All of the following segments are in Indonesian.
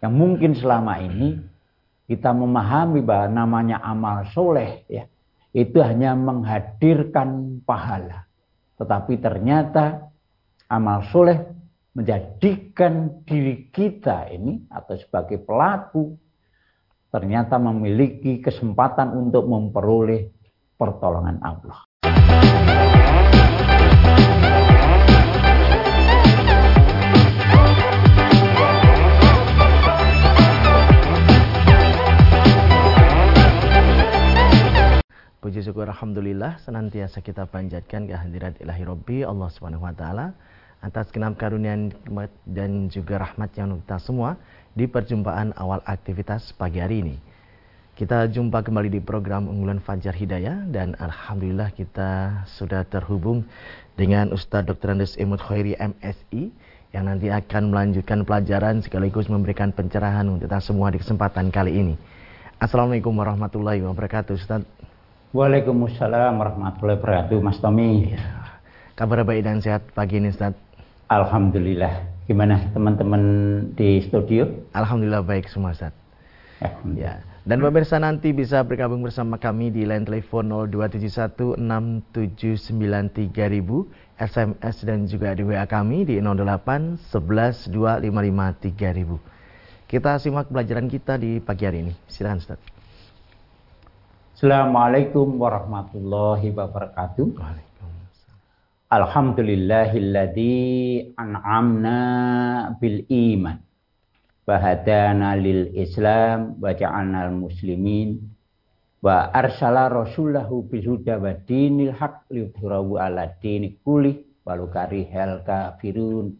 Yang mungkin selama ini kita memahami bahwa namanya amal soleh ya itu hanya menghadirkan pahala. Tetapi ternyata amal soleh menjadikan diri kita ini atau sebagai pelaku ternyata memiliki kesempatan untuk memperoleh pertolongan Allah. Puji syukur Alhamdulillah senantiasa kita panjatkan kehadirat ilahi Rabbi Allah Subhanahu Wa Taala atas genap karunia dan juga rahmat yang kita semua di perjumpaan awal aktivitas pagi hari ini. Kita jumpa kembali di program unggulan Fajar Hidayah dan Alhamdulillah kita sudah terhubung dengan Ustadz Dr. Andes Imut Khairi MSI yang nanti akan melanjutkan pelajaran sekaligus memberikan pencerahan untuk kita semua di kesempatan kali ini. Assalamualaikum warahmatullahi wabarakatuh Ustadz. Waalaikumsalam warahmatullahi wabarakatuh Mas Tommy. Ya. Kabar baik dan sehat pagi ini Ustaz. Alhamdulillah. Gimana teman-teman di studio? Alhamdulillah baik semua Ustaz. Ya. Dan pemirsa nanti bisa bergabung bersama kami di line telepon 02716793000, SMS dan juga di WA kami di 08 11 Kita simak pelajaran kita di pagi hari ini. Silakan Ustaz. Assalamualaikum warahmatullahi wabarakatuh. Alhamdulillahilladzi an'amna bil iman. Bahadana lil islam wa ja'alna muslimin. Wa arsala rasulahu bil huda wa dinil haq liyudhhirahu ala dini kulli walau karihal kafirun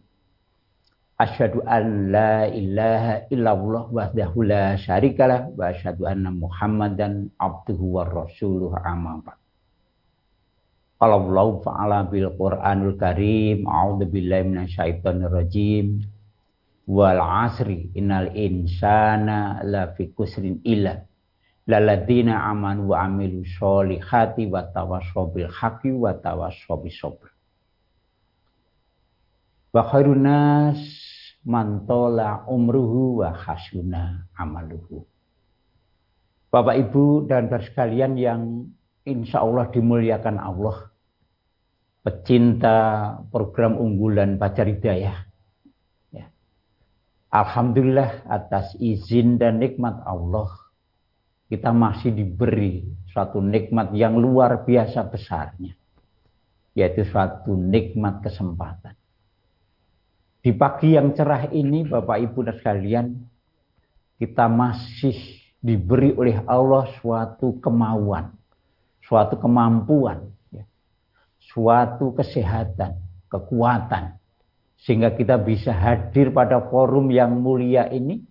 Asyhadu an la ilaha illallah wahdahu la syarikalah wa asyhadu anna Muhammadan abduhu wa rasuluhu amma ba'd. Qala Allah ta'ala bil Qur'anul Karim, a'udzu billahi minasyaitonir rajim. Wal 'asri innal insana lafi kusrin illa laladzina amanu wa amilu sholihati wa tawassaw bil haqqi wa tawassaw bis sabr. Wa khairun nas mantola umruhu wa hasuna amaluhu. Bapak Ibu dan sekalian yang insya Allah dimuliakan Allah. Pecinta program unggulan Pacar Hidayah. Ya. Alhamdulillah atas izin dan nikmat Allah. Kita masih diberi suatu nikmat yang luar biasa besarnya. Yaitu suatu nikmat kesempatan di pagi yang cerah ini Bapak Ibu dan sekalian, kita masih diberi oleh Allah suatu kemauan, suatu kemampuan, ya, suatu kesehatan, kekuatan. Sehingga kita bisa hadir pada forum yang mulia ini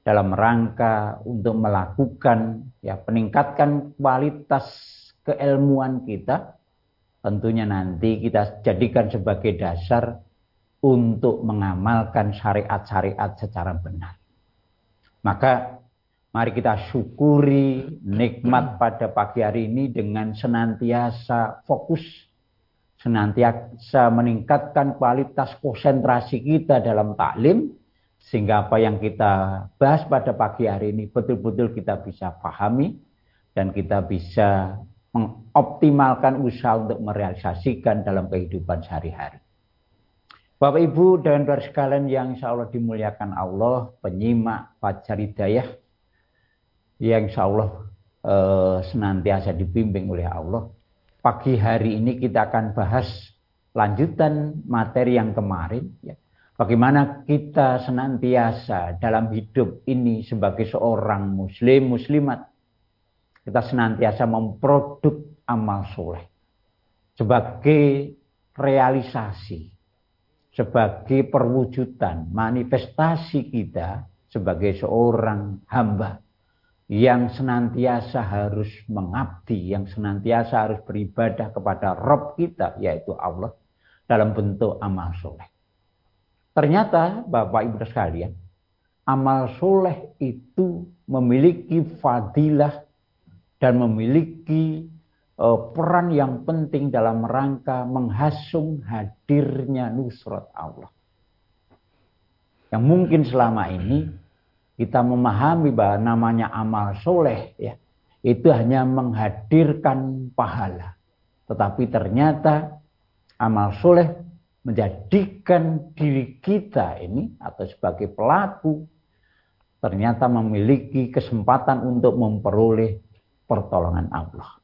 dalam rangka untuk melakukan ya peningkatkan kualitas keilmuan kita tentunya nanti kita jadikan sebagai dasar untuk mengamalkan syariat-syariat secara benar. Maka mari kita syukuri nikmat pada pagi hari ini dengan senantiasa fokus, senantiasa meningkatkan kualitas konsentrasi kita dalam taklim, sehingga apa yang kita bahas pada pagi hari ini betul-betul kita bisa pahami dan kita bisa mengoptimalkan usaha untuk merealisasikan dalam kehidupan sehari-hari. Bapak Ibu dan saudara sekalian yang insya Allah dimuliakan Allah, penyimak Fajar Hidayah yang insya Allah eh, senantiasa dibimbing oleh Allah. Pagi hari ini kita akan bahas lanjutan materi yang kemarin. Ya. Bagaimana kita senantiasa dalam hidup ini sebagai seorang muslim, muslimat. Kita senantiasa memproduk amal soleh. Sebagai realisasi sebagai perwujudan manifestasi kita sebagai seorang hamba yang senantiasa harus mengabdi, yang senantiasa harus beribadah kepada Rob kita, yaitu Allah, dalam bentuk amal soleh. Ternyata Bapak Ibu sekalian, amal soleh itu memiliki fadilah dan memiliki peran yang penting dalam rangka menghasung hadirnya nusrat Allah. Yang mungkin selama ini kita memahami bahwa namanya amal soleh ya itu hanya menghadirkan pahala. Tetapi ternyata amal soleh menjadikan diri kita ini atau sebagai pelaku ternyata memiliki kesempatan untuk memperoleh pertolongan Allah.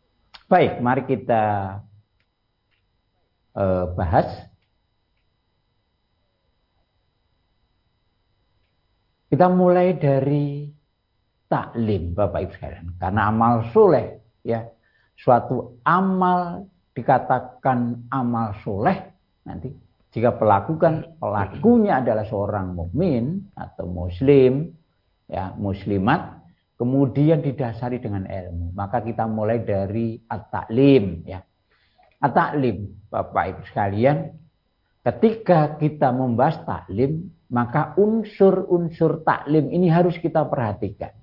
Baik, mari kita uh, bahas Kita mulai dari taklim Bapak Ibu sekalian. Karena amal soleh ya suatu amal dikatakan amal soleh nanti jika pelakukan pelakunya adalah seorang mukmin atau muslim ya muslimat kemudian didasari dengan ilmu maka kita mulai dari at-taklim ya at-taklim Bapak Ibu sekalian ketika kita membahas taklim maka unsur-unsur taklim ini harus kita perhatikan.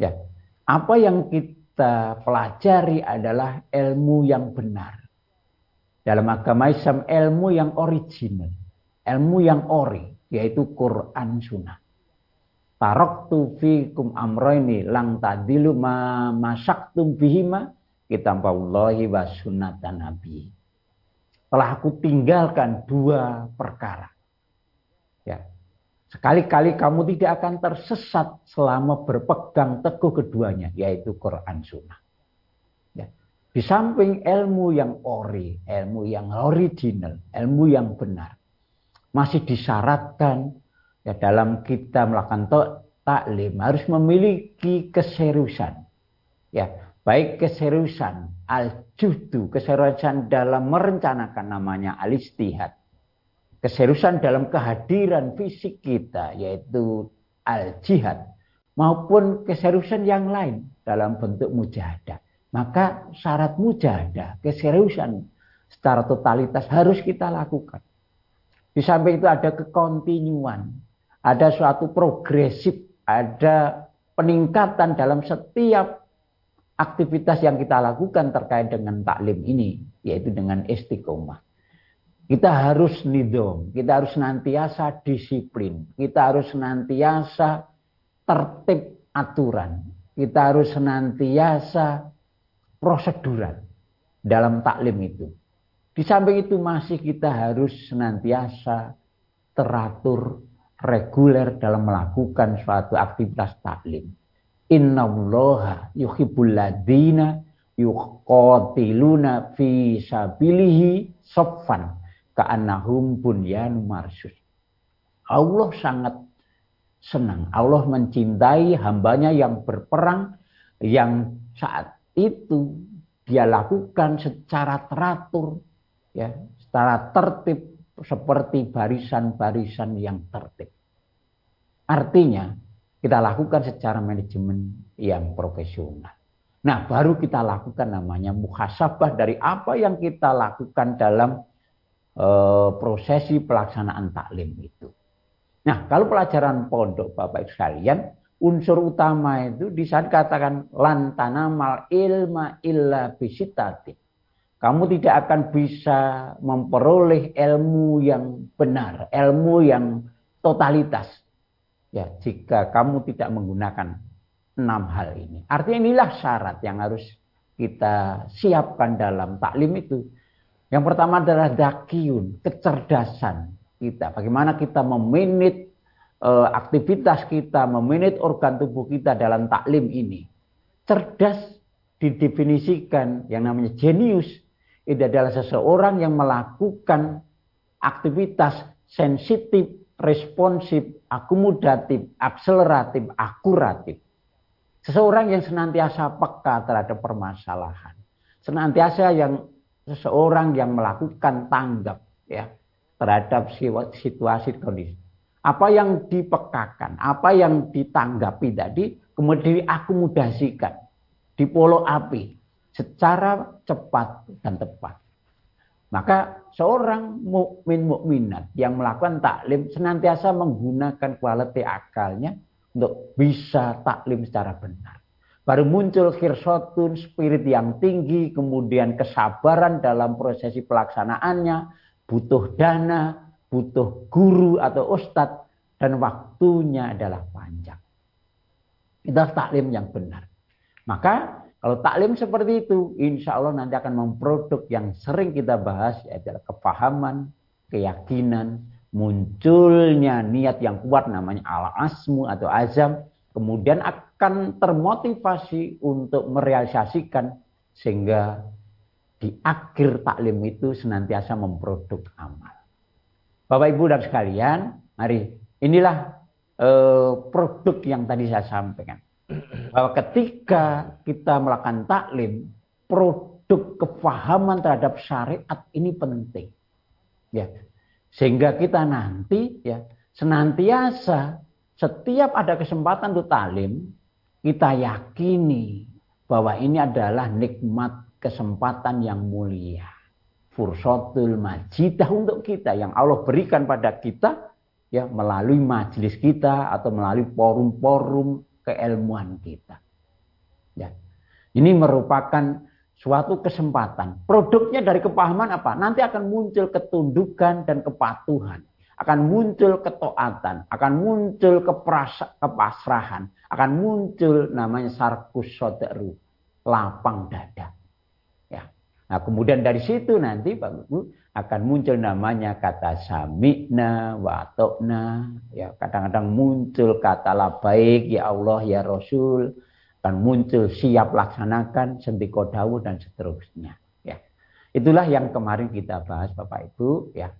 Ya, apa yang kita pelajari adalah ilmu yang benar. Dalam agama Islam ilmu yang original, ilmu yang ori, yaitu Quran Sunnah. Taraktu fikum amroini lang tadilu ma masaktum bihima kitaballahi wa sunnatan nabi. Telah aku tinggalkan dua perkara Ya. Sekali-kali kamu tidak akan tersesat selama berpegang teguh keduanya, yaitu Quran Sunnah. Ya. Di samping ilmu yang ori, ilmu yang original, ilmu yang benar, masih disyaratkan ya dalam kita melakukan taklim harus memiliki keseriusan. Ya, baik keseriusan al-juhdu, keseriusan dalam merencanakan namanya al-istihad keseriusan dalam kehadiran fisik kita yaitu al-jihad maupun keseriusan yang lain dalam bentuk mujahadah. Maka syarat mujahadah, keseriusan secara totalitas harus kita lakukan. Di samping itu ada kekontinuan, ada suatu progresif, ada peningkatan dalam setiap aktivitas yang kita lakukan terkait dengan taklim ini, yaitu dengan istiqomah. Kita harus nidom, kita harus senantiasa disiplin, kita harus senantiasa tertib aturan, kita harus senantiasa prosedural dalam taklim itu. Di samping itu masih kita harus senantiasa teratur reguler dalam melakukan suatu aktivitas taklim. Inna Allah yuhibbul ladina yuqatiluna fi sabilihi soffan ka'annahum bunyan marsus. Allah sangat senang. Allah mencintai hambanya yang berperang yang saat itu dia lakukan secara teratur ya, secara tertib seperti barisan-barisan yang tertib. Artinya kita lakukan secara manajemen yang profesional. Nah, baru kita lakukan namanya muhasabah dari apa yang kita lakukan dalam Eh, prosesi pelaksanaan taklim itu. Nah, kalau pelajaran pondok Bapak sekalian, unsur utama itu di saat katakan lantana mal ilma illa bisitati. Kamu tidak akan bisa memperoleh ilmu yang benar, ilmu yang totalitas. Ya, jika kamu tidak menggunakan enam hal ini. Artinya inilah syarat yang harus kita siapkan dalam taklim itu. Yang pertama adalah dakiun, kecerdasan kita. Bagaimana kita meminit uh, aktivitas kita, meminit organ tubuh kita dalam taklim ini. Cerdas didefinisikan yang namanya jenius. Itu adalah seseorang yang melakukan aktivitas sensitif, responsif, akomodatif, akseleratif, akuratif. Seseorang yang senantiasa peka terhadap permasalahan. Senantiasa yang seseorang yang melakukan tanggap ya terhadap situasi kondisi. Apa yang dipekakan, apa yang ditanggapi tadi kemudian diakomodasikan, dipolo api secara cepat dan tepat. Maka seorang mukmin mukminat yang melakukan taklim senantiasa menggunakan kualitas akalnya untuk bisa taklim secara benar. Baru muncul khirsotun, spirit yang tinggi, kemudian kesabaran dalam prosesi pelaksanaannya, butuh dana, butuh guru atau ustadz, dan waktunya adalah panjang. Kita taklim yang benar. Maka kalau taklim seperti itu, insya Allah nanti akan memproduk yang sering kita bahas, yaitu kepahaman, keyakinan, munculnya niat yang kuat namanya al-asmu atau azam, kemudian akan termotivasi untuk merealisasikan sehingga di akhir taklim itu senantiasa memproduk amal. Bapak Ibu dan sekalian, mari inilah eh, produk yang tadi saya sampaikan. Bahwa ketika kita melakukan taklim, produk kefahaman terhadap syariat ini penting. Ya. Sehingga kita nanti ya senantiasa setiap ada kesempatan untuk taklim, kita yakini bahwa ini adalah nikmat kesempatan yang mulia. Fursatul majidah untuk kita yang Allah berikan pada kita ya melalui majelis kita atau melalui forum-forum keilmuan kita. Ya. Ini merupakan suatu kesempatan. Produknya dari kepahaman apa? Nanti akan muncul ketundukan dan kepatuhan. Akan muncul ketaatan, akan muncul keprasa, kepasrahan, akan muncul namanya sarkus soderu, lapang dada. Nah kemudian dari situ nanti Pak Ibu akan muncul namanya kata sami'na wa atokna. Ya, kadang-kadang muncul kata labaik ya Allah ya Rasul. Akan muncul siap laksanakan, sentiko dawu dan seterusnya. Ya. Itulah yang kemarin kita bahas Bapak Ibu. ya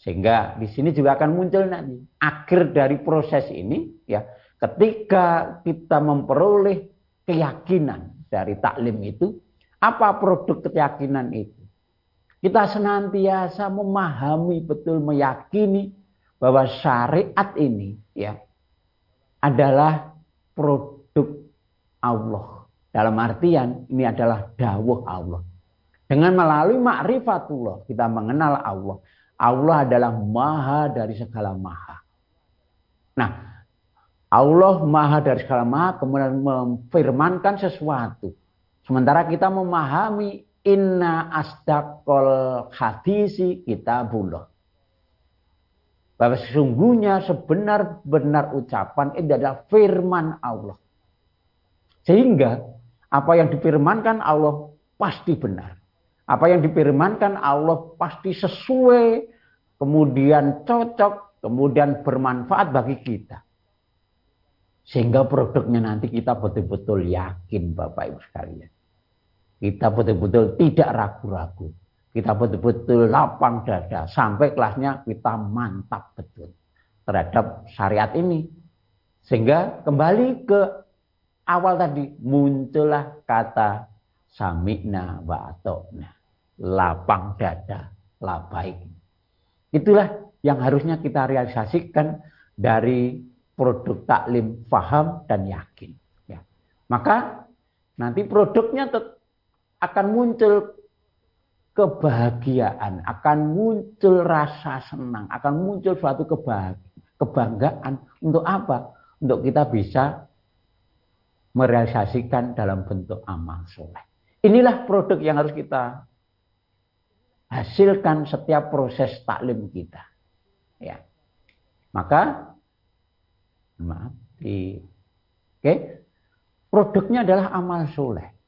Sehingga di sini juga akan muncul nanti. Akhir dari proses ini ya ketika kita memperoleh keyakinan dari taklim itu apa produk keyakinan itu? Kita senantiasa memahami betul meyakini bahwa syariat ini ya adalah produk Allah. Dalam artian ini adalah dawuh Allah. Dengan melalui makrifatullah kita mengenal Allah. Allah adalah maha dari segala maha. Nah, Allah maha dari segala maha kemudian memfirmankan sesuatu. Sementara kita memahami inna asdaqol hadisi kitabullah. Bahwa sesungguhnya sebenar-benar ucapan itu adalah firman Allah. Sehingga apa yang difirmankan Allah pasti benar. Apa yang difirmankan Allah pasti sesuai, kemudian cocok, kemudian bermanfaat bagi kita. Sehingga produknya nanti kita betul-betul yakin Bapak Ibu sekalian. Kita betul-betul tidak ragu-ragu. Kita betul-betul lapang dada. Sampai kelasnya kita mantap betul. Terhadap syariat ini. Sehingga kembali ke awal tadi. Muncullah kata samikna wa atokna. Lapang dada. Labaik. Itulah yang harusnya kita realisasikan dari produk taklim faham dan yakin. Ya. Maka nanti produknya akan muncul kebahagiaan, akan muncul rasa senang, akan muncul suatu kebanggaan. Untuk apa? Untuk kita bisa merealisasikan dalam bentuk amal soleh. Inilah produk yang harus kita hasilkan setiap proses taklim kita. Ya. Maka maaf di oke okay, produknya adalah amal soleh.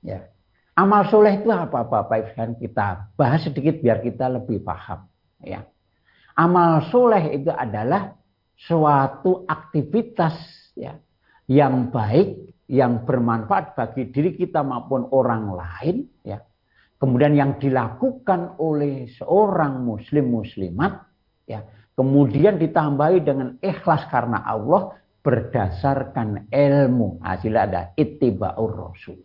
Ya. Amal soleh itu apa Bapak Ibu kita bahas sedikit biar kita lebih paham. Ya. Amal soleh itu adalah suatu aktivitas ya, yang baik, yang bermanfaat bagi diri kita maupun orang lain. Ya. Kemudian yang dilakukan oleh seorang muslim muslimat. Ya. Kemudian ditambahi dengan ikhlas karena Allah berdasarkan ilmu. Hasilnya ada ittiba'ur rasul.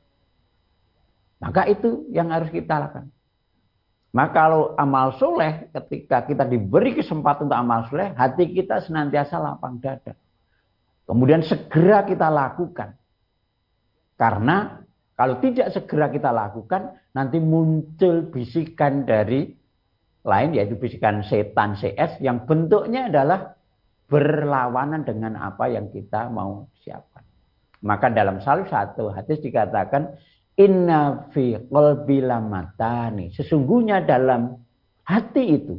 Maka itu yang harus kita lakukan. Maka kalau amal soleh, ketika kita diberi kesempatan untuk amal soleh, hati kita senantiasa lapang dada. Kemudian segera kita lakukan. Karena kalau tidak segera kita lakukan, nanti muncul bisikan dari lain, yaitu bisikan setan CS, yang bentuknya adalah berlawanan dengan apa yang kita mau siapkan. Maka dalam salah satu hadis dikatakan, Inna fi qalbi lamatani. Sesungguhnya dalam hati itu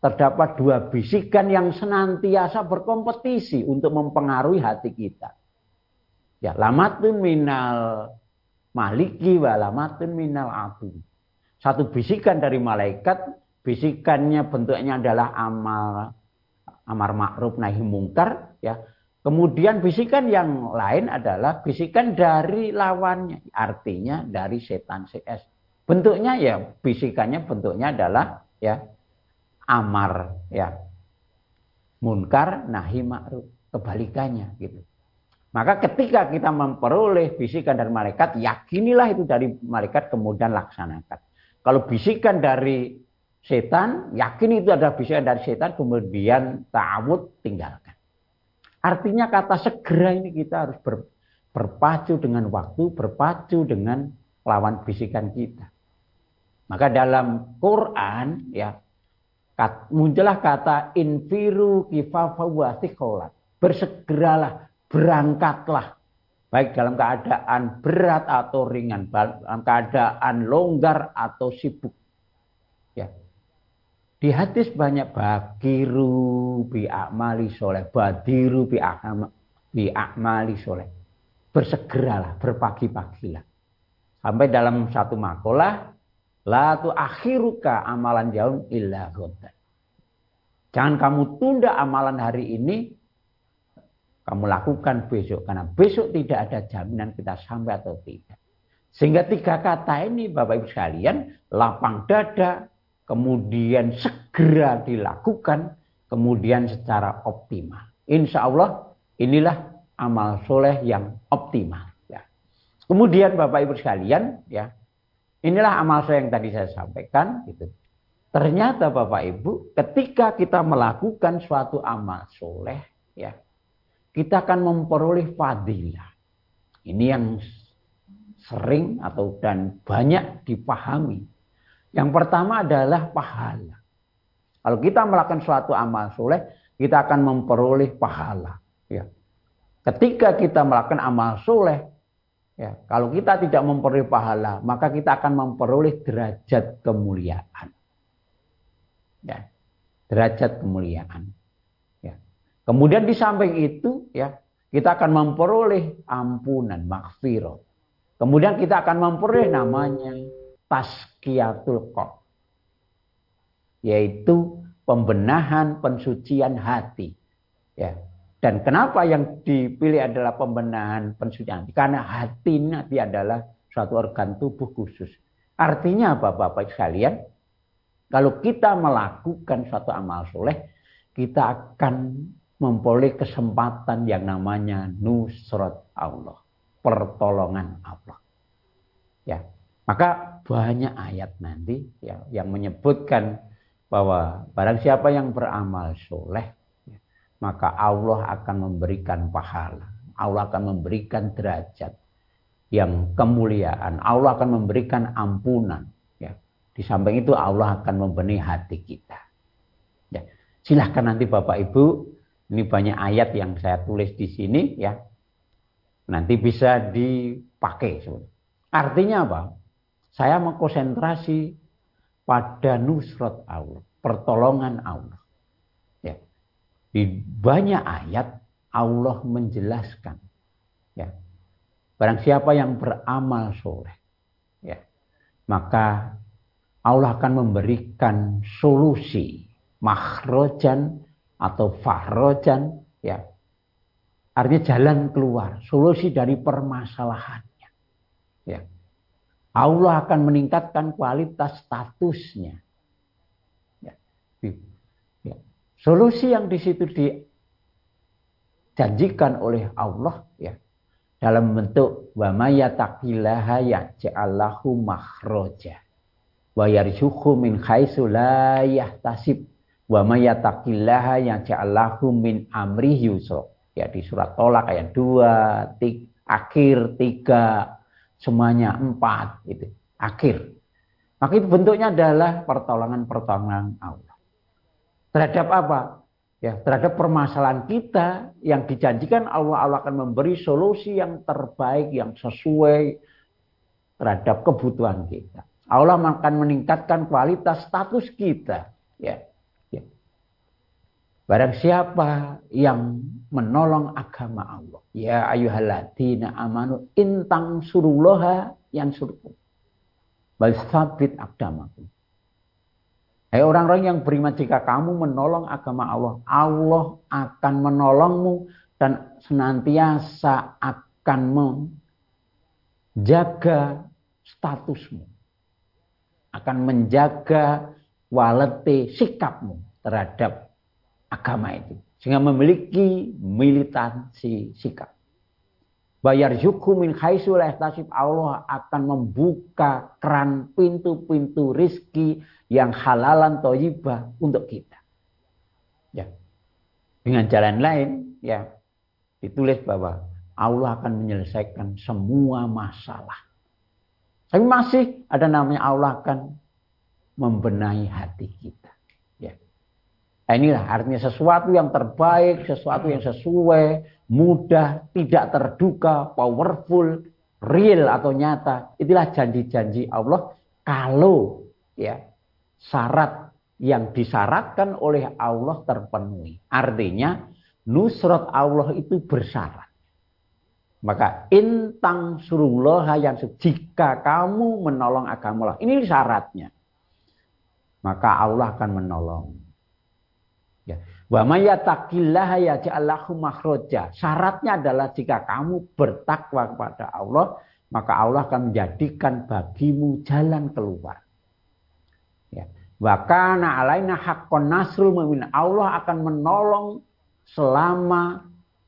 terdapat dua bisikan yang senantiasa berkompetisi untuk mempengaruhi hati kita. Ya, lamatun minal maliki wa lamatun minal adu. Satu bisikan dari malaikat, bisikannya bentuknya adalah amal amar ma'ruf nahi mungkar ya. Kemudian bisikan yang lain adalah bisikan dari lawannya, artinya dari setan CS. Bentuknya ya bisikannya bentuknya adalah ya amar ya munkar nahi ma'ruf kebalikannya gitu. Maka ketika kita memperoleh bisikan dari malaikat, yakinilah itu dari malaikat kemudian laksanakan. Kalau bisikan dari setan, yakin itu adalah bisikan dari setan, kemudian ta'awud tinggalkan. Artinya kata segera ini kita harus ber, berpacu dengan waktu, berpacu dengan lawan bisikan kita. Maka dalam Quran ya muncullah kata infiru kifafa wa Bersegeralah berangkatlah baik dalam keadaan berat atau ringan, dalam keadaan longgar atau sibuk. Di hadis banyak bakiru bi amali soleh, badiru bi bi amali soleh. Bersegeralah, berpagi-pagilah. Sampai dalam satu makalah, la tu akhiruka amalan jauh illa Jangan kamu tunda amalan hari ini kamu lakukan besok. Karena besok tidak ada jaminan kita sampai atau tidak. Sehingga tiga kata ini Bapak Ibu sekalian, lapang dada, kemudian segera dilakukan, kemudian secara optimal. Insya Allah inilah amal soleh yang optimal. Ya. Kemudian Bapak Ibu sekalian, ya inilah amal soleh yang tadi saya sampaikan. Gitu. Ternyata Bapak Ibu, ketika kita melakukan suatu amal soleh, ya kita akan memperoleh fadilah. Ini yang sering atau dan banyak dipahami. Yang pertama adalah pahala. Kalau kita melakukan suatu amal soleh, kita akan memperoleh pahala. Ya. Ketika kita melakukan amal soleh, ya, kalau kita tidak memperoleh pahala, maka kita akan memperoleh derajat kemuliaan. Ya, derajat kemuliaan. Kemudian di samping itu ya kita akan memperoleh ampunan, makfirah. Kemudian kita akan memperoleh namanya taskiyatul qalb. Yaitu pembenahan pensucian hati. Ya. Dan kenapa yang dipilih adalah pembenahan pensucian hati? Karena hati nanti adalah suatu organ tubuh khusus. Artinya apa Bapak sekalian? Kalau kita melakukan suatu amal soleh, kita akan memperoleh kesempatan yang namanya nusrat Allah, pertolongan Allah. Ya, maka banyak ayat nanti ya, yang menyebutkan bahwa barang siapa yang beramal soleh, maka Allah akan memberikan pahala, Allah akan memberikan derajat yang kemuliaan, Allah akan memberikan ampunan. Ya, di samping itu Allah akan membenih hati kita. Ya, silahkan nanti Bapak Ibu ini banyak ayat yang saya tulis di sini ya. Nanti bisa dipakai. Artinya apa? Saya mengkonsentrasi pada nusrat Allah, pertolongan Allah. Ya. Di banyak ayat Allah menjelaskan ya. Barang siapa yang beramal soleh ya, maka Allah akan memberikan solusi makhrojan atau fahrojan ya artinya jalan keluar solusi dari permasalahannya ya Allah akan meningkatkan kualitas statusnya ya. ya. solusi yang di situ dijanjikan oleh Allah ya dalam bentuk wa mayataqillaha yaj'allahu makhraja wa yarzuqhu min haitsu la yahtasib Wa mayataqillaha yang ja'allahu min amri yusra. Ya di surat tolak ayat 2, tik, akhir 3, semuanya 4 itu. Akhir. Maka itu bentuknya adalah pertolongan-pertolongan Allah. Terhadap apa? Ya, terhadap permasalahan kita yang dijanjikan Allah Allah akan memberi solusi yang terbaik yang sesuai terhadap kebutuhan kita. Allah akan meningkatkan kualitas status kita, ya. Barang siapa yang menolong agama Allah. Ya ayyuhalladzina amanu intang surullaha yang suruh. Bal sabit akdamakum. Hai orang-orang yang beriman jika kamu menolong agama Allah, Allah akan menolongmu dan senantiasa akan menjaga statusmu. Akan menjaga walete sikapmu terhadap agama itu. Sehingga memiliki militansi sikap. Bayar zuku min khaisul Allah akan membuka keran pintu-pintu rizki yang halalan toyibah untuk kita. Ya. Dengan jalan lain, ya ditulis bahwa Allah akan menyelesaikan semua masalah. Tapi masih ada namanya Allah akan membenahi hati kita. Nah, inilah artinya sesuatu yang terbaik, sesuatu yang sesuai, mudah, tidak terduga, powerful, real atau nyata. Itulah janji-janji Allah kalau ya syarat yang disyaratkan oleh Allah terpenuhi. Artinya nusrat Allah itu bersyarat. Maka intang surullah yang jika kamu menolong agama Allah. Ini syaratnya. Maka Allah akan menolong. Ya. Wa mayyataqillaha yaj'allahu makhraja. Syaratnya adalah jika kamu bertakwa kepada Allah, maka Allah akan menjadikan bagimu jalan keluar. Ya. Wa kana alaina haqqon nasrul mu'min. Allah akan menolong selama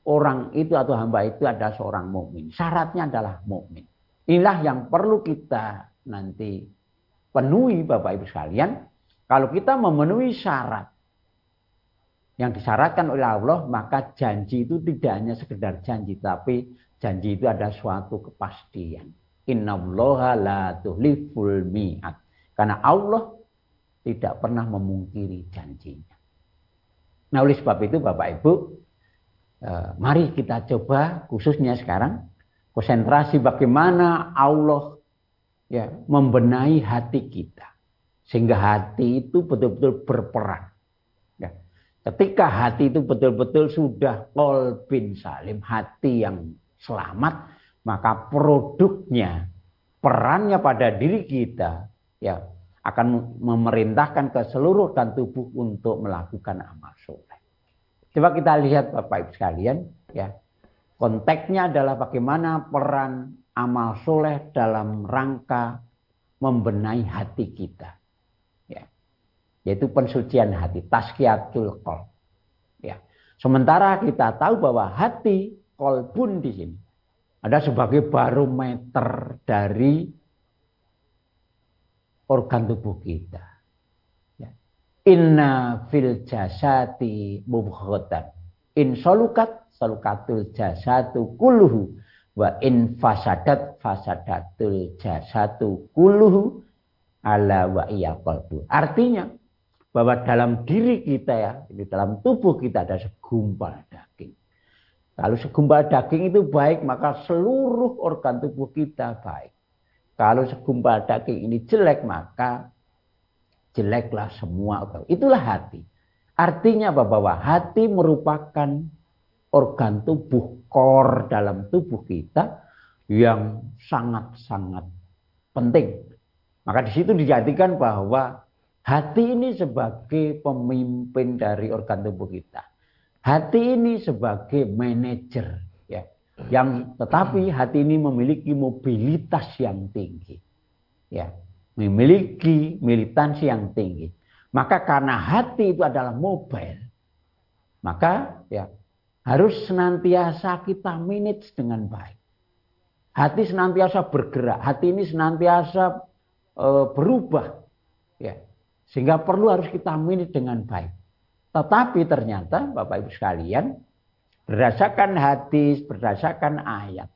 orang itu atau hamba itu adalah seorang mukmin. Syaratnya adalah mukmin. Inilah yang perlu kita nanti penuhi Bapak Ibu sekalian. Kalau kita memenuhi syarat yang disyaratkan oleh Allah, maka janji itu tidak hanya sekedar janji, tapi janji itu ada suatu kepastian. Inna la tuhliful mi'at. Karena Allah tidak pernah memungkiri janjinya. Nah oleh sebab itu Bapak Ibu, eh, mari kita coba khususnya sekarang konsentrasi bagaimana Allah ya membenahi hati kita. Sehingga hati itu betul-betul berperan Ketika hati itu betul-betul sudah kolbin salim, hati yang selamat, maka produknya, perannya pada diri kita, ya akan memerintahkan ke seluruh dan tubuh untuk melakukan amal soleh. Coba kita lihat Bapak Ibu sekalian, ya konteksnya adalah bagaimana peran amal soleh dalam rangka membenahi hati kita yaitu pensucian hati, taskiatul kol. Ya. Sementara kita tahu bahwa hati kolbun di sini ada sebagai barometer dari organ tubuh kita. Ya. Inna fil jasati mubghatan. In solukat solukatul jasatu kuluhu. Wa in fasadat fasadatul jasatu kuluhu ala wa iya kolbu. Artinya bahwa dalam diri kita ya, di dalam tubuh kita ada segumpal daging. Kalau segumpal daging itu baik, maka seluruh organ tubuh kita baik. Kalau segumpal daging ini jelek, maka jeleklah semua organ. Itulah hati. Artinya bahwa hati merupakan organ tubuh kor dalam tubuh kita yang sangat-sangat penting. Maka di situ dijadikan bahwa Hati ini sebagai pemimpin dari organ tubuh kita. Hati ini sebagai manajer ya. Yang tetapi hati ini memiliki mobilitas yang tinggi. Ya, memiliki militansi yang tinggi. Maka karena hati itu adalah mobil, maka ya harus senantiasa kita manage dengan baik. Hati senantiasa bergerak, hati ini senantiasa e, berubah. Ya, sehingga perlu harus kita minit dengan baik. Tetapi ternyata Bapak Ibu sekalian, berdasarkan hadis, berdasarkan ayat.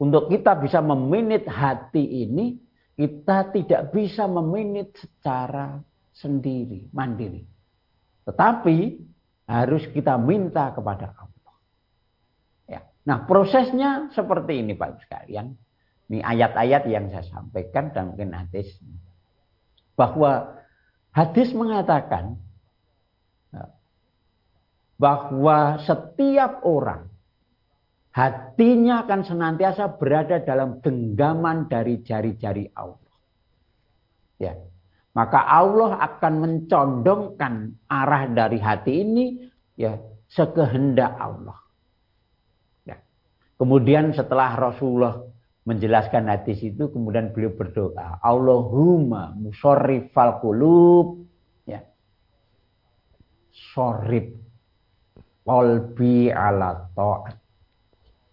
Untuk kita bisa meminit hati ini, kita tidak bisa meminit secara sendiri, mandiri. Tetapi harus kita minta kepada Allah. Ya. Nah prosesnya seperti ini Pak Ibu sekalian. Ini ayat-ayat yang saya sampaikan dan mungkin hadis bahwa hadis mengatakan bahwa setiap orang hatinya akan senantiasa berada dalam genggaman dari jari-jari Allah. Ya. Maka Allah akan mencondongkan arah dari hati ini ya sekehendak Allah. Ya. Kemudian setelah Rasulullah menjelaskan hadis itu kemudian beliau berdoa Allahumma musarrifal qulub ya sorrif qalbi ala ta'at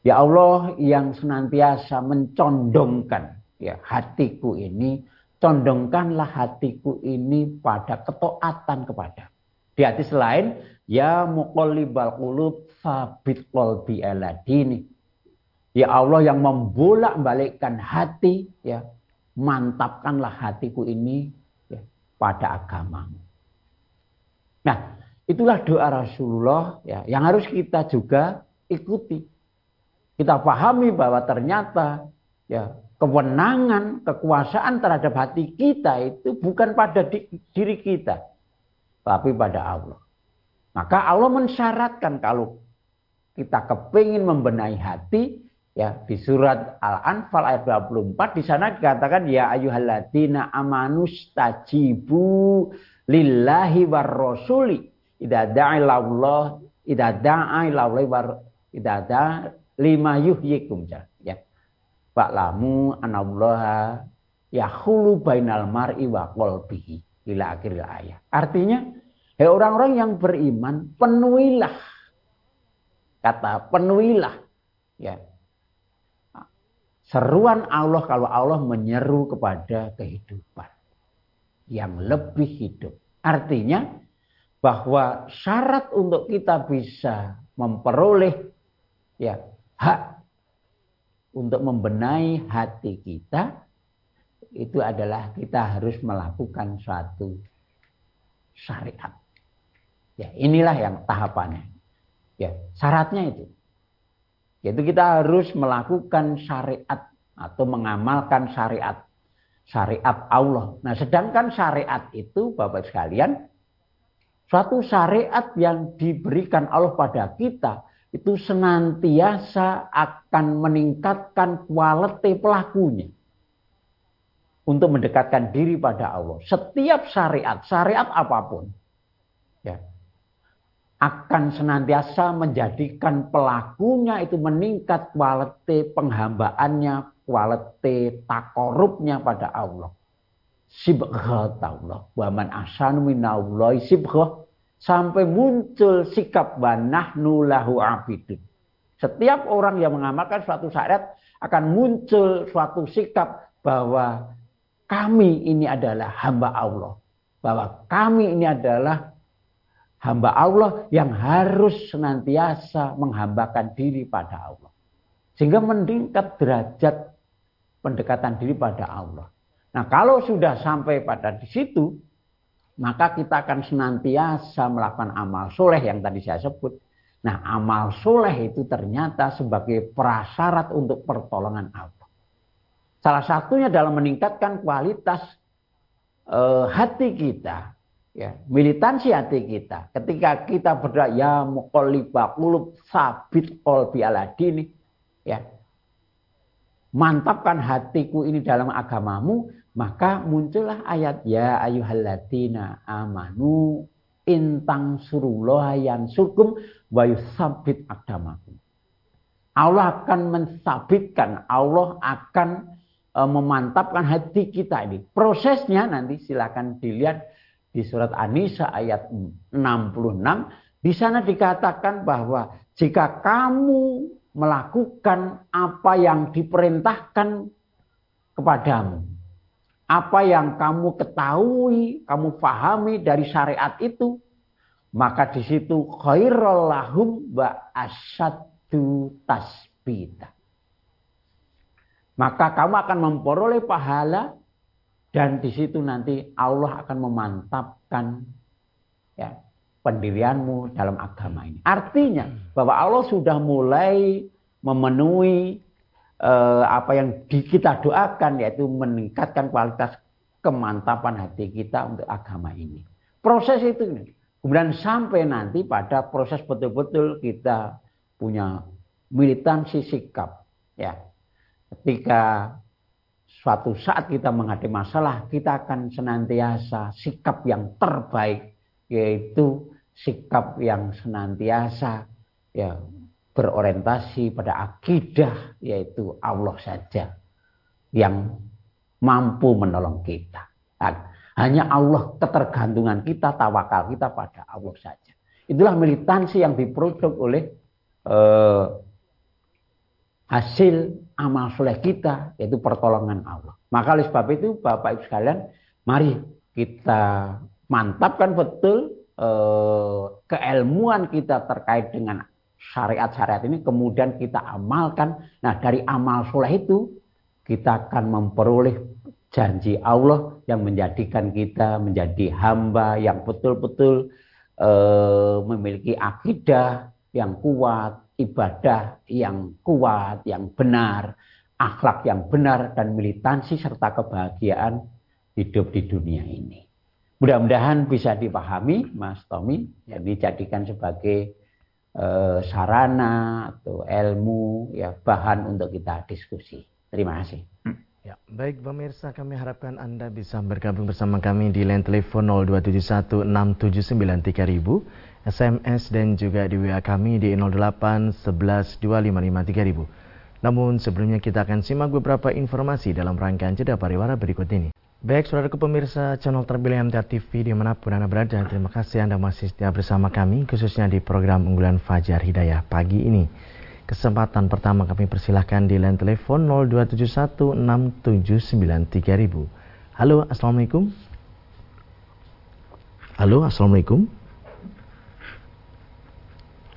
Ya Allah yang senantiasa mencondongkan ya hatiku ini, condongkanlah hatiku ini pada ketaatan kepada. Di hati selain ya muqallibal qulub sabit qalbi ala dini. Ya Allah yang membolak-balikkan hati ya, mantapkanlah hatiku ini ya, pada agamamu. Nah, itulah doa Rasulullah ya yang harus kita juga ikuti kita pahami bahwa ternyata ya kewenangan, kekuasaan terhadap hati kita itu bukan pada di, diri kita, tapi pada Allah. Maka Allah mensyaratkan kalau kita kepingin membenahi hati, ya di surat Al-Anfal ayat 24 di sana dikatakan ya ayyuhalladzina amanus tajibu lillahi war rasuli idza da'a Allah idza da'a war idza lima yuhyikum ya. Pak lamu anallaha yahulu bainal mar'i wa qalbihi ila akhir ayat. Artinya, hei orang-orang yang beriman, penuhilah kata penuhilah ya. Seruan Allah kalau Allah menyeru kepada kehidupan yang lebih hidup. Artinya bahwa syarat untuk kita bisa memperoleh ya hak untuk membenahi hati kita itu adalah kita harus melakukan suatu syariat. Ya, inilah yang tahapannya. Ya, syaratnya itu. Yaitu kita harus melakukan syariat atau mengamalkan syariat. Syariat Allah. Nah, sedangkan syariat itu Bapak sekalian suatu syariat yang diberikan Allah pada kita itu senantiasa akan meningkatkan kualitas pelakunya untuk mendekatkan diri pada Allah. Setiap syariat, syariat apa pun, akan senantiasa menjadikan pelakunya itu meningkat kualitas penghambaannya, kualitas takorubnya pada Allah. Sibghat Allah. Wa man asanu minallahi sibghah sampai muncul sikap banahnu lahu abidun. Setiap orang yang mengamalkan suatu syariat akan muncul suatu sikap bahwa kami ini adalah hamba Allah. Bahwa kami ini adalah hamba Allah yang harus senantiasa menghambakan diri pada Allah. Sehingga meningkat derajat pendekatan diri pada Allah. Nah kalau sudah sampai pada di situ, maka kita akan senantiasa melakukan amal soleh yang tadi saya sebut. Nah, amal soleh itu ternyata sebagai prasyarat untuk pertolongan Allah. Salah satunya dalam meningkatkan kualitas uh, hati kita, ya, militansi hati kita. Ketika kita berdoa ya muqallibah qulub sabit qalbi ala dini, ya. Mantapkan hatiku ini dalam agamamu, maka muncullah ayat ya ayuhalladzina amanu intang suruloh yang surkum wa yusabit agamakum. Allah akan mensabitkan, Allah akan e, memantapkan hati kita ini. Prosesnya nanti silakan dilihat di surat An-Nisa ayat 66. Di sana dikatakan bahwa jika kamu melakukan apa yang diperintahkan kepadamu, apa yang kamu ketahui, kamu pahami dari syariat itu, maka di situ khairul lahum wa asyaddu tasbita. Maka kamu akan memperoleh pahala dan di situ nanti Allah akan memantapkan ya, pendirianmu dalam agama ini. Artinya bahwa Allah sudah mulai memenuhi eh, apa yang di, kita doakan yaitu meningkatkan kualitas kemantapan hati kita untuk agama ini. Proses itu Kemudian sampai nanti pada proses betul-betul kita punya militansi sikap. Ya. Ketika suatu saat kita menghadapi masalah, kita akan senantiasa sikap yang terbaik, yaitu sikap yang senantiasa ya berorientasi pada akidah, yaitu Allah saja yang mampu menolong kita. Hanya Allah ketergantungan kita, tawakal kita pada Allah saja. Itulah militansi yang diproduk oleh eh, hasil amal soleh kita, yaitu pertolongan Allah. Maka oleh sebab itu Bapak Ibu sekalian, mari kita mantapkan betul eh, keilmuan kita terkait dengan syariat-syariat ini, kemudian kita amalkan. Nah dari amal soleh itu kita akan memperoleh janji Allah yang menjadikan kita menjadi hamba yang betul-betul e, memiliki akidah yang kuat, ibadah yang kuat, yang benar, akhlak yang benar dan militansi serta kebahagiaan hidup di dunia ini. Mudah-mudahan bisa dipahami Mas Tommy yang dijadikan sebagai e, sarana atau ilmu ya bahan untuk kita diskusi. Terima kasih. Ya, baik pemirsa kami harapkan Anda bisa bergabung bersama kami di line telepon 02716793000, SMS dan juga di WA kami di 08112553000. Namun sebelumnya kita akan simak beberapa informasi dalam rangkaian jeda pariwara berikut ini. Baik saudaraku pemirsa channel terpilih MTA TV di mana pun Anda berada, terima kasih Anda masih setia bersama kami khususnya di program unggulan Fajar Hidayah pagi ini. Kesempatan pertama kami persilahkan di line telepon 02716793000. Halo, Assalamualaikum. Halo, Assalamualaikum.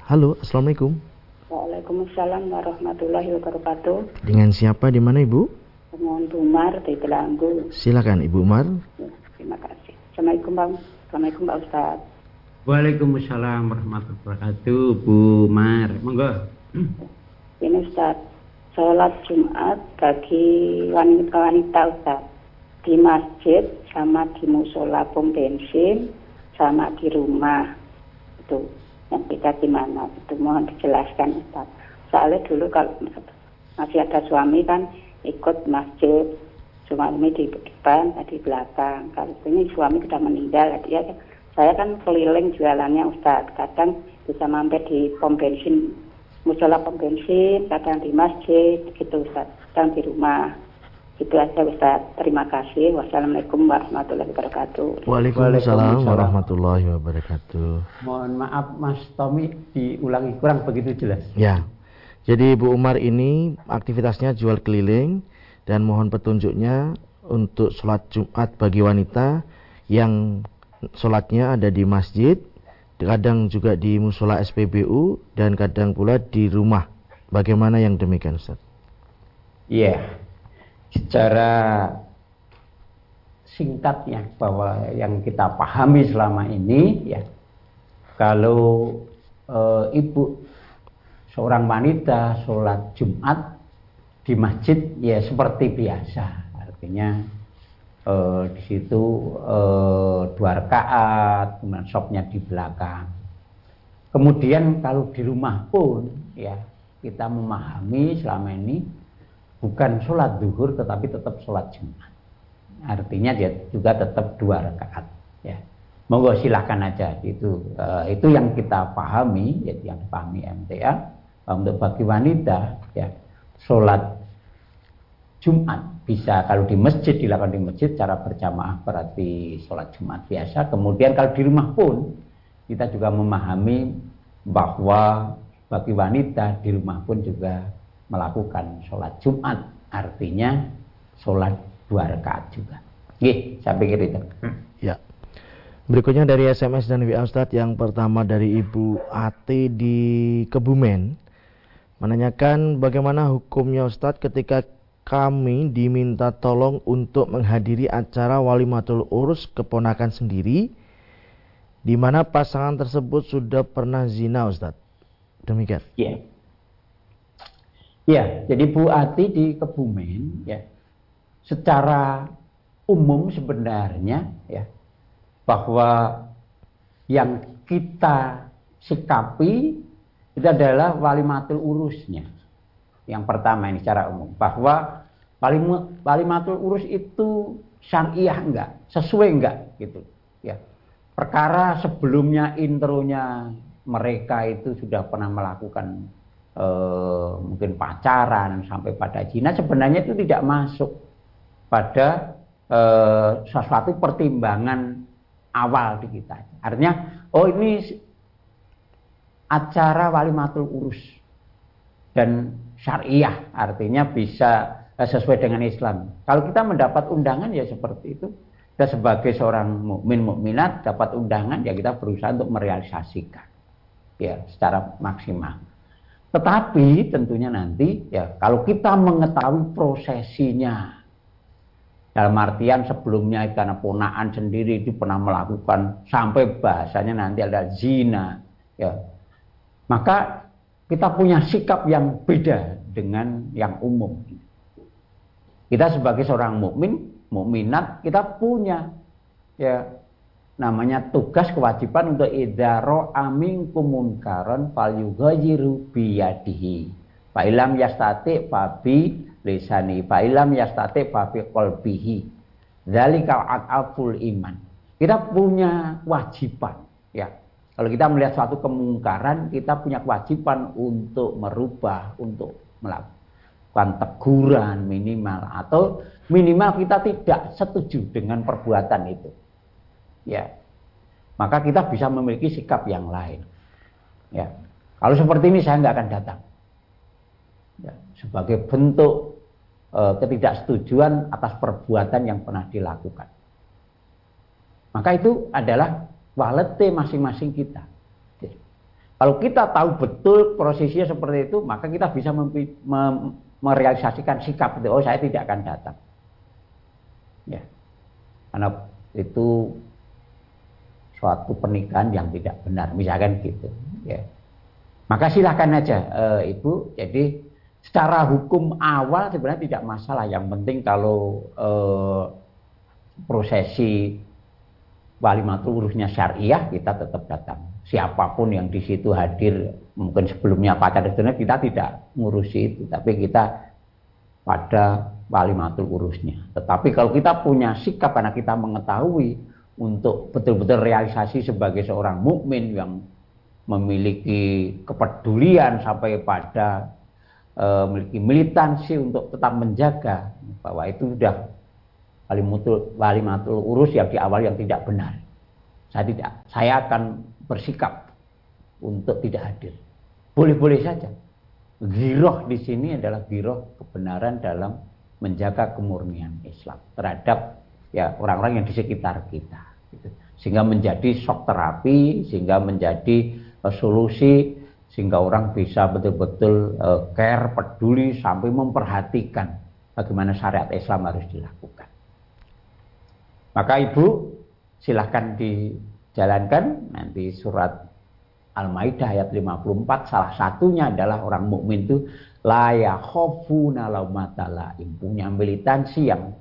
Halo, Assalamualaikum. Waalaikumsalam warahmatullahi wabarakatuh. Dengan siapa di mana Ibu? Dengan Bu Umar di Telanggu. Silakan Ibu Umar. Ya, terima kasih. Assalamualaikum Bang. Assalamualaikum Pak Ustaz. Waalaikumsalam warahmatullahi wabarakatuh Bu Umar. Monggo. Ini Ustaz, sholat Jumat bagi wanita-wanita Ustaz. Di masjid sama di musola pom bensin sama di rumah. Itu yang beda gimana? Itu mohon dijelaskan Ustaz. Soalnya dulu kalau masih ada suami kan ikut masjid suami di depan, di belakang. Kalau ini suami sudah meninggal, dia saya kan keliling jualannya Ustaz. Kadang bisa mampir di pom bensin musola pom bensin, kadang di masjid, gitu Ustaz, kadang di rumah. Itu aja Ustaz. Terima kasih. Wassalamualaikum warahmatullahi wabarakatuh. Waalaikumsalam warahmatullahi wabarakatuh. Mohon maaf Mas Tommy diulangi kurang begitu jelas. Ya. Jadi Bu Umar ini aktivitasnya jual keliling dan mohon petunjuknya untuk sholat Jumat bagi wanita yang sholatnya ada di masjid kadang juga di musola SPBU dan kadang pula di rumah. Bagaimana yang demikian Ustaz? Iya. Yeah. Secara singkatnya bahwa yang kita pahami selama ini ya kalau e, ibu seorang wanita sholat Jumat di masjid ya seperti biasa artinya eh, di situ eh, dua rakaat, kemudian di belakang. Kemudian kalau di rumah pun ya kita memahami selama ini bukan sholat duhur tetapi tetap sholat jumat. Artinya dia juga tetap dua rakaat. Ya. Monggo silahkan aja itu uh, itu yang kita pahami, yaitu yang dipahami MTA untuk bagi wanita ya sholat Jumat bisa kalau di masjid dilakukan di masjid cara berjamaah berarti sholat Jumat biasa. Kemudian kalau di rumah pun kita juga memahami bahwa bagi wanita di rumah pun juga melakukan sholat Jumat artinya sholat dua rakaat juga. Oke, saya pikir itu. Ya. Berikutnya dari SMS dan WA Ustadz yang pertama dari Ibu Ati di Kebumen menanyakan bagaimana hukumnya Ustadz ketika kami diminta tolong untuk menghadiri acara walimatul urus keponakan sendiri di mana pasangan tersebut sudah pernah zina Ustaz. Demikian. Iya. Yeah. Ya, jadi Bu Ati di Kebumen ya. Secara umum sebenarnya ya bahwa yang kita sikapi itu adalah walimatul urusnya. Yang pertama ini secara umum bahwa walimatul urus itu syariah enggak, sesuai enggak gitu. Ya. Perkara sebelumnya intronya mereka itu sudah pernah melakukan eh, mungkin pacaran sampai pada zina sebenarnya itu tidak masuk pada eh, sesuatu pertimbangan awal di kita. Artinya, oh ini acara walimatul urus dan syariah artinya bisa eh, sesuai dengan Islam. Kalau kita mendapat undangan ya seperti itu. Kita sebagai seorang mukmin mukminat dapat undangan ya kita berusaha untuk merealisasikan ya secara maksimal. Tetapi tentunya nanti ya kalau kita mengetahui prosesinya dalam artian sebelumnya karena ponaan sendiri itu pernah melakukan sampai bahasanya nanti ada zina ya maka kita punya sikap yang beda dengan yang umum. Kita sebagai seorang mukmin, mukminat, kita punya ya namanya tugas kewajiban untuk idaro amin kumunkaron fal yughayyiru biyadihi. Fa ilam yastati fabi lisani, fa ilam yastati fabi qalbihi. Dzalika at'aful iman. Kita punya kewajiban ya kalau kita melihat suatu kemungkaran, kita punya kewajiban untuk merubah, untuk melakukan teguran minimal atau minimal kita tidak setuju dengan perbuatan itu. Ya. Maka kita bisa memiliki sikap yang lain. Ya. Kalau seperti ini saya nggak akan datang. Ya. Sebagai bentuk e, ketidaksetujuan atas perbuatan yang pernah dilakukan. Maka itu adalah walete masing-masing kita. Kalau kita tahu betul prosesnya seperti itu, maka kita bisa merealisasikan sikap itu. Oh, saya tidak akan datang. Ya. Karena itu suatu pernikahan yang tidak benar, misalkan gitu. Ya. Maka silahkan aja, e, Ibu. Jadi secara hukum awal sebenarnya tidak masalah. Yang penting kalau e, prosesi walimatul urusnya syariah kita tetap datang. Siapa pun yang di situ hadir, mungkin sebelumnya pacar itu kita tidak ngurusi itu, tapi kita pada walimatul urusnya. Tetapi kalau kita punya sikap karena kita mengetahui untuk betul-betul realisasi sebagai seorang mukmin yang memiliki kepedulian sampai pada e, memiliki militansi untuk tetap menjaga bahwa itu sudah walimatul, walimatul urus yang di awal yang tidak benar. Saya tidak, saya akan bersikap untuk tidak hadir. Boleh-boleh saja. Giroh di sini adalah giroh kebenaran dalam menjaga kemurnian Islam terhadap ya orang-orang yang di sekitar kita. Gitu. Sehingga menjadi shock terapi, sehingga menjadi uh, solusi, sehingga orang bisa betul-betul uh, care, peduli, sampai memperhatikan bagaimana syariat Islam harus dilakukan. Maka ibu silahkan dijalankan nanti surat Al-Maidah ayat 54 salah satunya adalah orang mukmin itu la yakhafuna laumatala punya militansi yang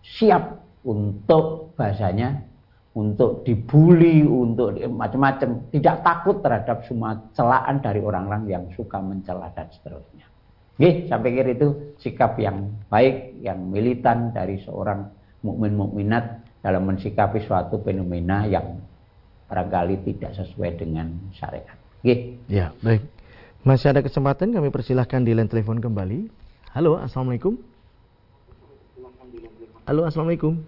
siap untuk bahasanya untuk dibully, untuk macam-macam, tidak takut terhadap semua celaan dari orang-orang yang suka mencela dan seterusnya. Oke, saya pikir itu sikap yang baik, yang militan dari seorang mukmin mukminat dalam mensikapi suatu fenomena yang barangkali tidak sesuai dengan syariat. Oke. Ya, baik. Masih ada kesempatan kami persilahkan di line telepon kembali. Halo, Assalamualaikum. Halo, Assalamualaikum.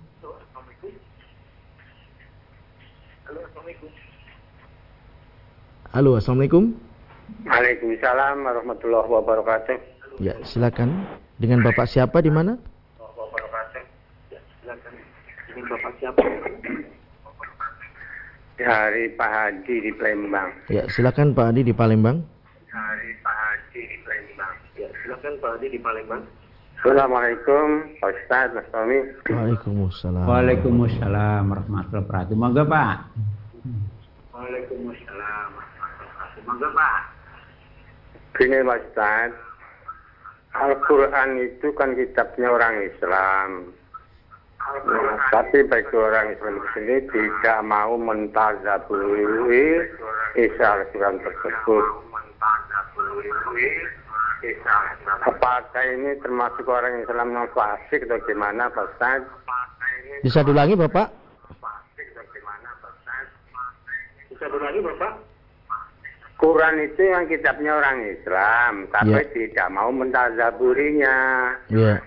Halo, Assalamualaikum. Waalaikumsalam warahmatullahi wabarakatuh. Ya, silakan. Dengan Bapak siapa di mana? Bapak siapa? Dari Pak Haji di Palembang. Ya, silakan Pak Hadi di Palembang. Dari Pak Haji di Palembang. Ya, silakan Pak Hadi di Palembang. Assalamualaikum Pak Ustaz, Mas Tommy. Waalaikumsalam. Waalaikumsalam warahmatullahi wabarakatuh. Monggo Pak. Waalaikumsalam warahmatullahi wabarakatuh. Monggo Pak. Gini Pak Ustaz, Al-Quran itu kan kitabnya orang Islam. tapi bagi orang Islam sini tidak mau mentazabui isi Al-Quran tersebut. Apakah ini termasuk orang Islam yang fasik atau gimana Pak Ustaz? Bisa diulangi Bapak? Bisa diulangi Bapak? Quran itu yang kitabnya orang Islam, tapi Ya. tidak mau mentazaburinya. Iya.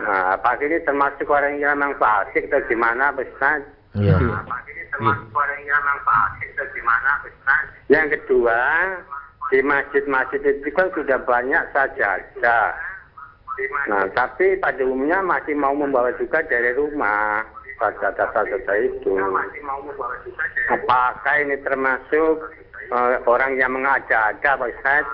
Nah, apakah ini termasuk orang yang memang fasik atau gimana Pak Ustaz? Iya. Apakah ini termasuk orang yang memang fasik atau gimana Pak Ustaz? Yang kedua, di masjid-masjid itu kan sudah banyak sajadah. Nah, tapi pada umumnya masih mau membawa juga dari rumah sajadah-sajadah itu. Apakah ini termasuk eh, orang yang mengada-ada Pak Ustaz?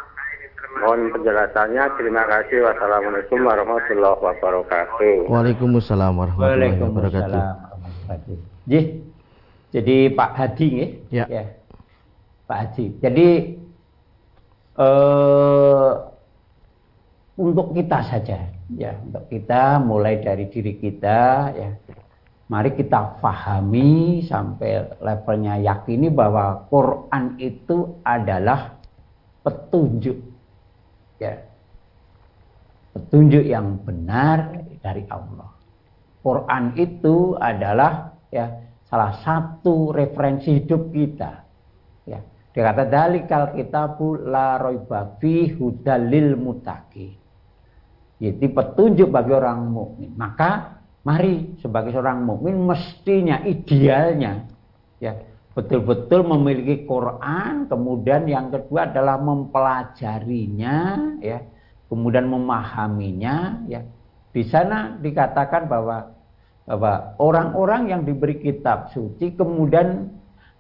Mohon penjelasannya. Terima kasih. Wassalamualaikum warahmatullahi wabarakatuh. Waalaikumsalam warahmatullahi wabarakatuh. Jadi Pak Hadi nggih? Ya. Pak Haji. Jadi eh untuk kita saja ya, untuk kita mulai dari diri kita ya. Mari kita fahami sampai levelnya yakini bahwa Quran itu adalah petunjuk ya. Petunjuk yang benar dari Allah. Quran itu adalah ya salah satu referensi hidup kita. Ya, dikata dalikal kitabu la raiba fi hudalil mutaqi. Jadi petunjuk bagi orang mukmin. Maka mari sebagai seorang mukmin mestinya idealnya ya betul-betul memiliki Quran, kemudian yang kedua adalah mempelajarinya ya, kemudian memahaminya ya. Di sana dikatakan bahwa bahwa orang-orang yang diberi kitab suci kemudian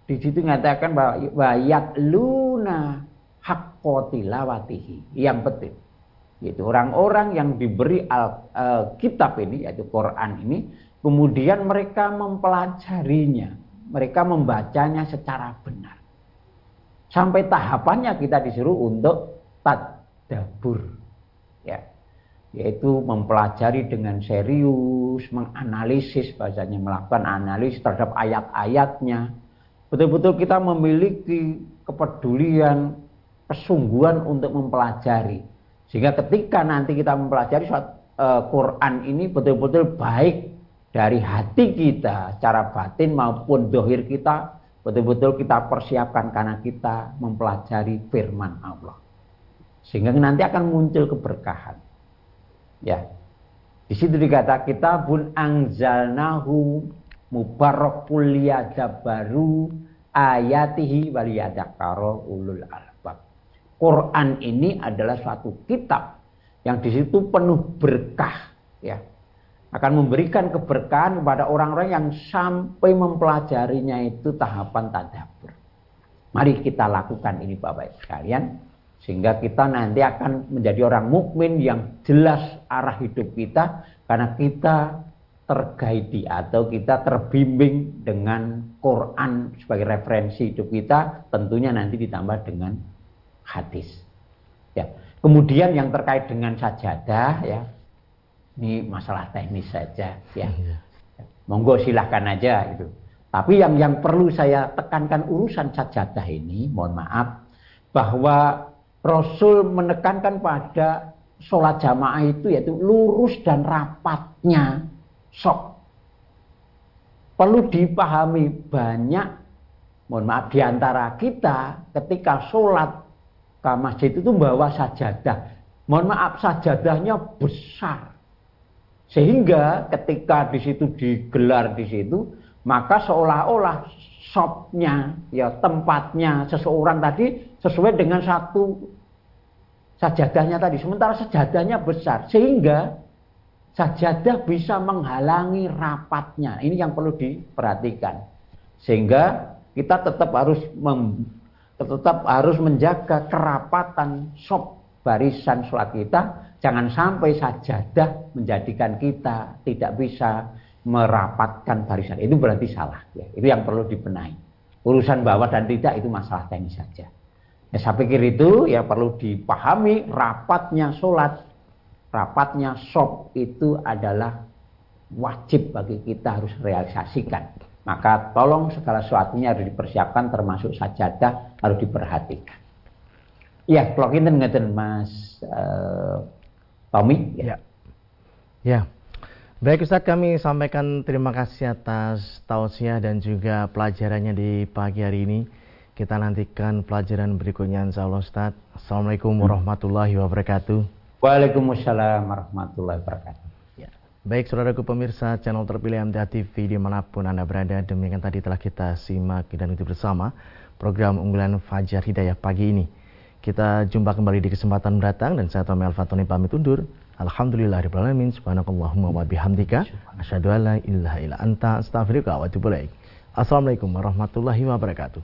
di situ mengatakan bahwa wayat luna hakkotilawatihi yang betul yaitu orang-orang yang diberi al, eh, kitab ini yaitu Quran ini kemudian mereka mempelajarinya. Mereka membacanya secara benar. Sampai tahapannya kita disuruh untuk tadabur. Ya. Yaitu mempelajari dengan serius, menganalisis bahasanya, melakukan analisis terhadap ayat-ayatnya. Betul-betul kita memiliki kepedulian, kesungguhan untuk mempelajari. Sehingga ketika nanti kita mempelajari suatu uh, Quran ini betul-betul baik dari hati kita, secara batin maupun dohir kita, betul-betul kita persiapkan karena kita mempelajari firman Allah. Sehingga nanti akan muncul keberkahan. Ya. Di situ dikata kitabun angzalnahu mubarakul liyadabaru ayatihi waliyadakaro ulul albab. Quran ini adalah suatu kitab yang di situ penuh berkah ya. Akan memberikan keberkahan kepada orang-orang yang sampai mempelajarinya itu tahapan tadabbur. Mari kita lakukan ini Bapak Ibu sekalian sehingga kita nanti akan menjadi orang mukmin yang jelas arah hidup kita karena kita terguide atau kita terbimbing dengan Quran sebagai referensi hidup kita tentunya nanti ditambah dengan hadis. Ya. Kemudian yang terkait dengan sajadah ya. Ini masalah teknis saja ya. Monggo silahkan aja itu tapi yang yang perlu saya tekankan urusan sajadah ini mohon maaf bahwa Rasul menekankan pada sholat jamaah itu yaitu lurus dan rapatnya sok. Perlu dipahami banyak, mohon maaf di antara kita ketika sholat ke masjid itu bawa sajadah. Mohon maaf sajadahnya besar. Sehingga ketika di situ digelar di situ, maka seolah-olah shopnya, ya tempatnya seseorang tadi sesuai dengan satu sajadahnya tadi. Sementara sajadahnya besar, sehingga sajadah bisa menghalangi rapatnya. Ini yang perlu diperhatikan. Sehingga kita tetap harus mem, tetap harus menjaga kerapatan sop barisan sholat kita. Jangan sampai sajadah menjadikan kita tidak bisa merapatkan barisan. Itu berarti salah. Ya. Itu yang perlu dibenahi. Urusan bawah dan tidak itu masalah teknis saja. Ya, saya pikir itu ya perlu dipahami rapatnya sholat, rapatnya sop itu adalah wajib bagi kita harus realisasikan. Maka tolong segala sesuatunya harus dipersiapkan termasuk sajadah harus diperhatikan. Ya, kalau kita ngeten Mas uh, Tommy. Ya. ya. Baik Ustaz, kami sampaikan terima kasih atas tausiah dan juga pelajarannya di pagi hari ini. Kita nantikan pelajaran berikutnya insya Allah Ustaz. Assalamualaikum warahmatullahi wabarakatuh. Waalaikumsalam warahmatullahi wabarakatuh. Baik saudaraku pemirsa channel terpilih MTA TV di mana pun Anda berada Demikian tadi telah kita simak dan ikuti bersama program unggulan Fajar Hidayah pagi ini. Kita jumpa kembali di kesempatan mendatang dan saya Tommy Alfatoni pamit undur. Alhamdulillahirrahmanirrahim Subhanakallahumma wa bihamdika Asyadu ala ilaha illa anta astaghfirullah wa Assalamualaikum warahmatullahi wabarakatuh